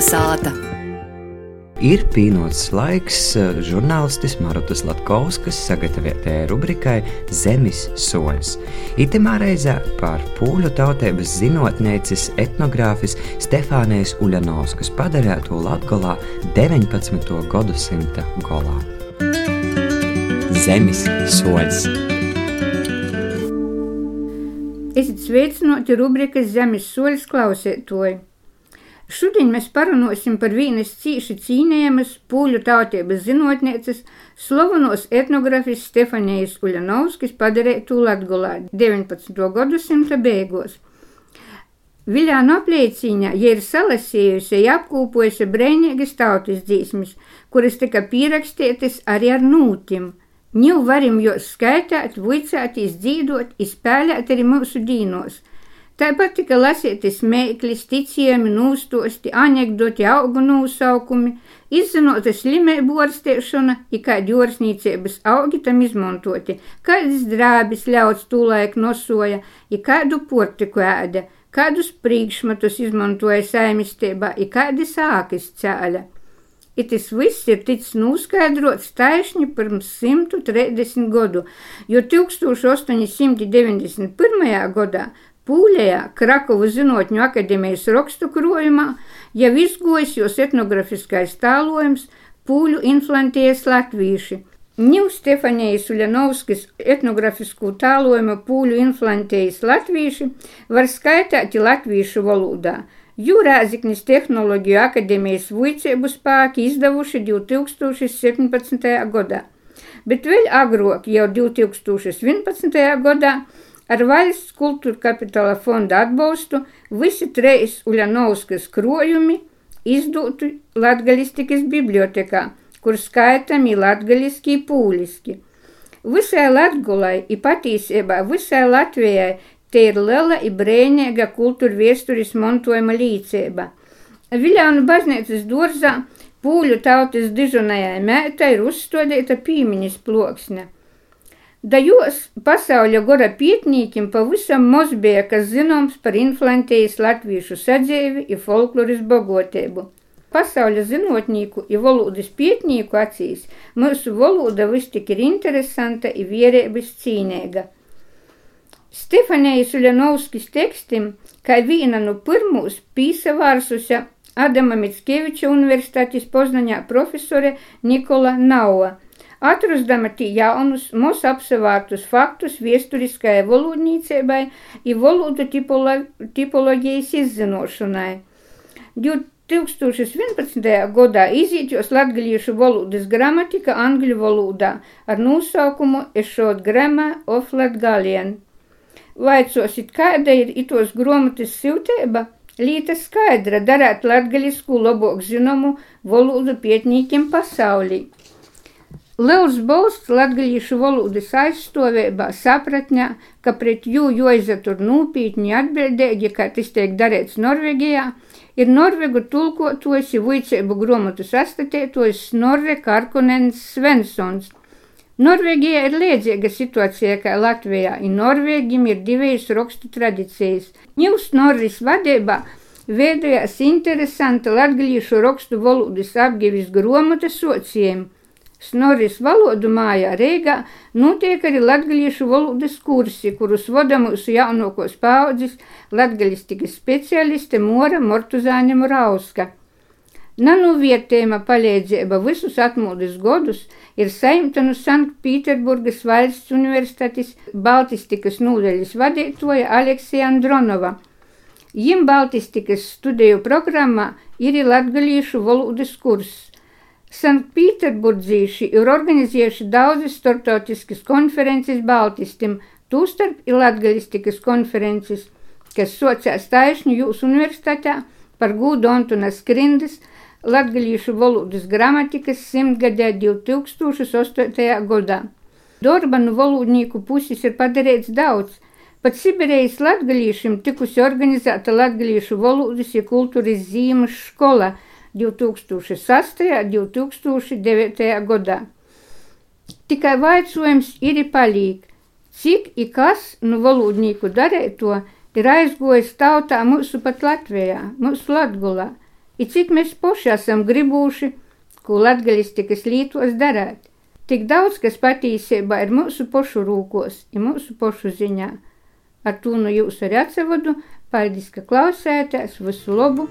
Kalnasāta. Ir pienācis laiks eh, žurnālistis Marutas Latkovskas sagatavotajai rubrikai Zemes soļs. Itemā reizē par pūļu tautības zinātnēcis etnogrāfis Stefānijas Uļanovskas padarēto Latgolā 19. gadsimta golā. Zemes soļs. Esiet sveicināti rubrikas Zemes soļs klausētoji. Šodien mēs parunāsim par vienas cīši cīnējamas pūļu tautības zinotnieces, slovenos etnografijas Stefanijas Uļanovskis padarētu Latgulā 19. gadsimta beigos. Viljānu apliecīņā, ja ir salasījusi, ja apkūpojusi brēnīgas tautas dzīsmes, kuras tika pierakstītas arī ar nūtim. Ņū varim jūs skaitāt, vicētīs, dzīdot, izspēlēt arī mūsu dīnos – Tāpat tika lasīti smēkļi, ticējumi, nūstosti, anekdoti, augu nosaukumi, izzinota slimību ārstēšana, ja kādi jūrsnīcības augi tam izmantoti, kādas drābis ļauts tūlaik nosoja, ja kādu portiku ēda, kādus priekšmetus izmantoja saimistībā, ja kādi sākas cēļa. Itis viss ir ticis noskaidrots taisni pirms 130 gadu, jo 1891. gadā Pūļajā Krakovu Zinātņu akadēmijas rakstu krojumā jau izgojas jos etnografiskais tālojums Pūļu inflantijas latvīši. Ņū Stefanijas Uļanovskis etnografisku tālojumu Pūļu inflantijas latvīši var skaitāt latvīšu valodā. Jūrāziknis Tehnoloģiju akadēmijas vuicēbu spāki izdevuši 2017. gadā, bet vēl agrāk, jau 2011. gadā, Ar valsts kultūra kapitāla fonda atbalstu visi trīs Uļanovskas krojumi izdotu latgalistikas bibliotekā, kur skaitami latgaliski pūliski. Visai Latgulai, i patīsībā visai Latvijai te ir liela i brēnīga kultūra viesturis montojuma līdzība. Viļānu baznīcas dorzā pūļu tautas dižonajai mētai ir uzstādīta pīmiņas ploksne. Da jūs pasauļa gora pietnīkim pavisam maz bija, kas zināms par inflantējas latviešu sadzīvi un folkloras bagotēbu. Pasauļa zinotnīku un valodas pietnīku acīs mūsu valoda vis tik ir interesanta un vierēbis cīnēga. Stefanijas Uļanovskis tekstim, kā viena no pirmūs pīsavārsusi Adama Mickeviča universitātes Poznaņā profesore Nikola Naua – atrastama tī jaunus, mūs apsevārtus faktus viesturiskajai volūdnīcībai un volūdu tipolo tipoloģijas izzinošanai. 2011. gadā izīķos latgaliešu valodas gramatika angļu valodā ar nosaukumu Ešot Grama of Latgalien. Vaicosit, kāda ir itos gromatas siltēba? Līta skaidra darēt latgalisku labāk zinomu valodu pietnīkiem pasaulī. Liels balsts latgalīšu valodas aizstāvībā, sapratņā, ka pret jū joizatur nūpītņi atbildēgi, kā tas tiek darēts Norvēģijā, ir Norvegu tulkotojs vuicēbu gromatu sastatētojs Snorre Karkonens Svensons. Norvēģijā ir liedzīga situācija kā Latvijā, un Norvēģim ir divas rakstu tradīcijas. Ņūs Norris vadībā veidojās interesanta latgalīšu rakstu valodas apgivis gromatu sociejumu Snoris valodu mājā Reigā notiek arī latgaliešu valodas kursi, kurus vada mūsu jaunākos paudzes latgalistikas specialiste Mora Mortuzāne Murauska. Nanu vietējuma palīdzība visus atmodas godus ir saimta no Sanktpīterburgas valsts universitātes Baltistikas nūdeļas vadītoja Aleksija Andronova. Jim Baltistikas studiju programmā ir latgaliešu valodas kurss. Sanktpēterburgzīši ir organizējuši daudzas starptautiskas konferences Baltistim, tūstarp ir latgalistikas konferences, kas sociās taisni jūsu universitātē par gūdu Antunas Skrindas latgalīšu valodas gramatikas simtgadē 2008. gadā. Darba no valodnieku puses ir padarīts daudz. Pat Sibirijas latgalīšiem tikusi organizēta latgalīšu valodas ja kultūras zīmes skola – 2006. un 2009. gadā. Tikai vaicojums ir palīk, cik i kas nu valodnieku darēto ir aizgojis tautā mūsu pat Latvijā, mūsu Latgulā. i cik mēs poši esam gribuši, ko latgalistikas lītos darēt. Tik daudz, kas patīsībā ir mūsu pošu rūkos, ir mūsu pošu ziņā. Ar to nu jūs arī atsevadu, paldies, ka klausētās, visu labu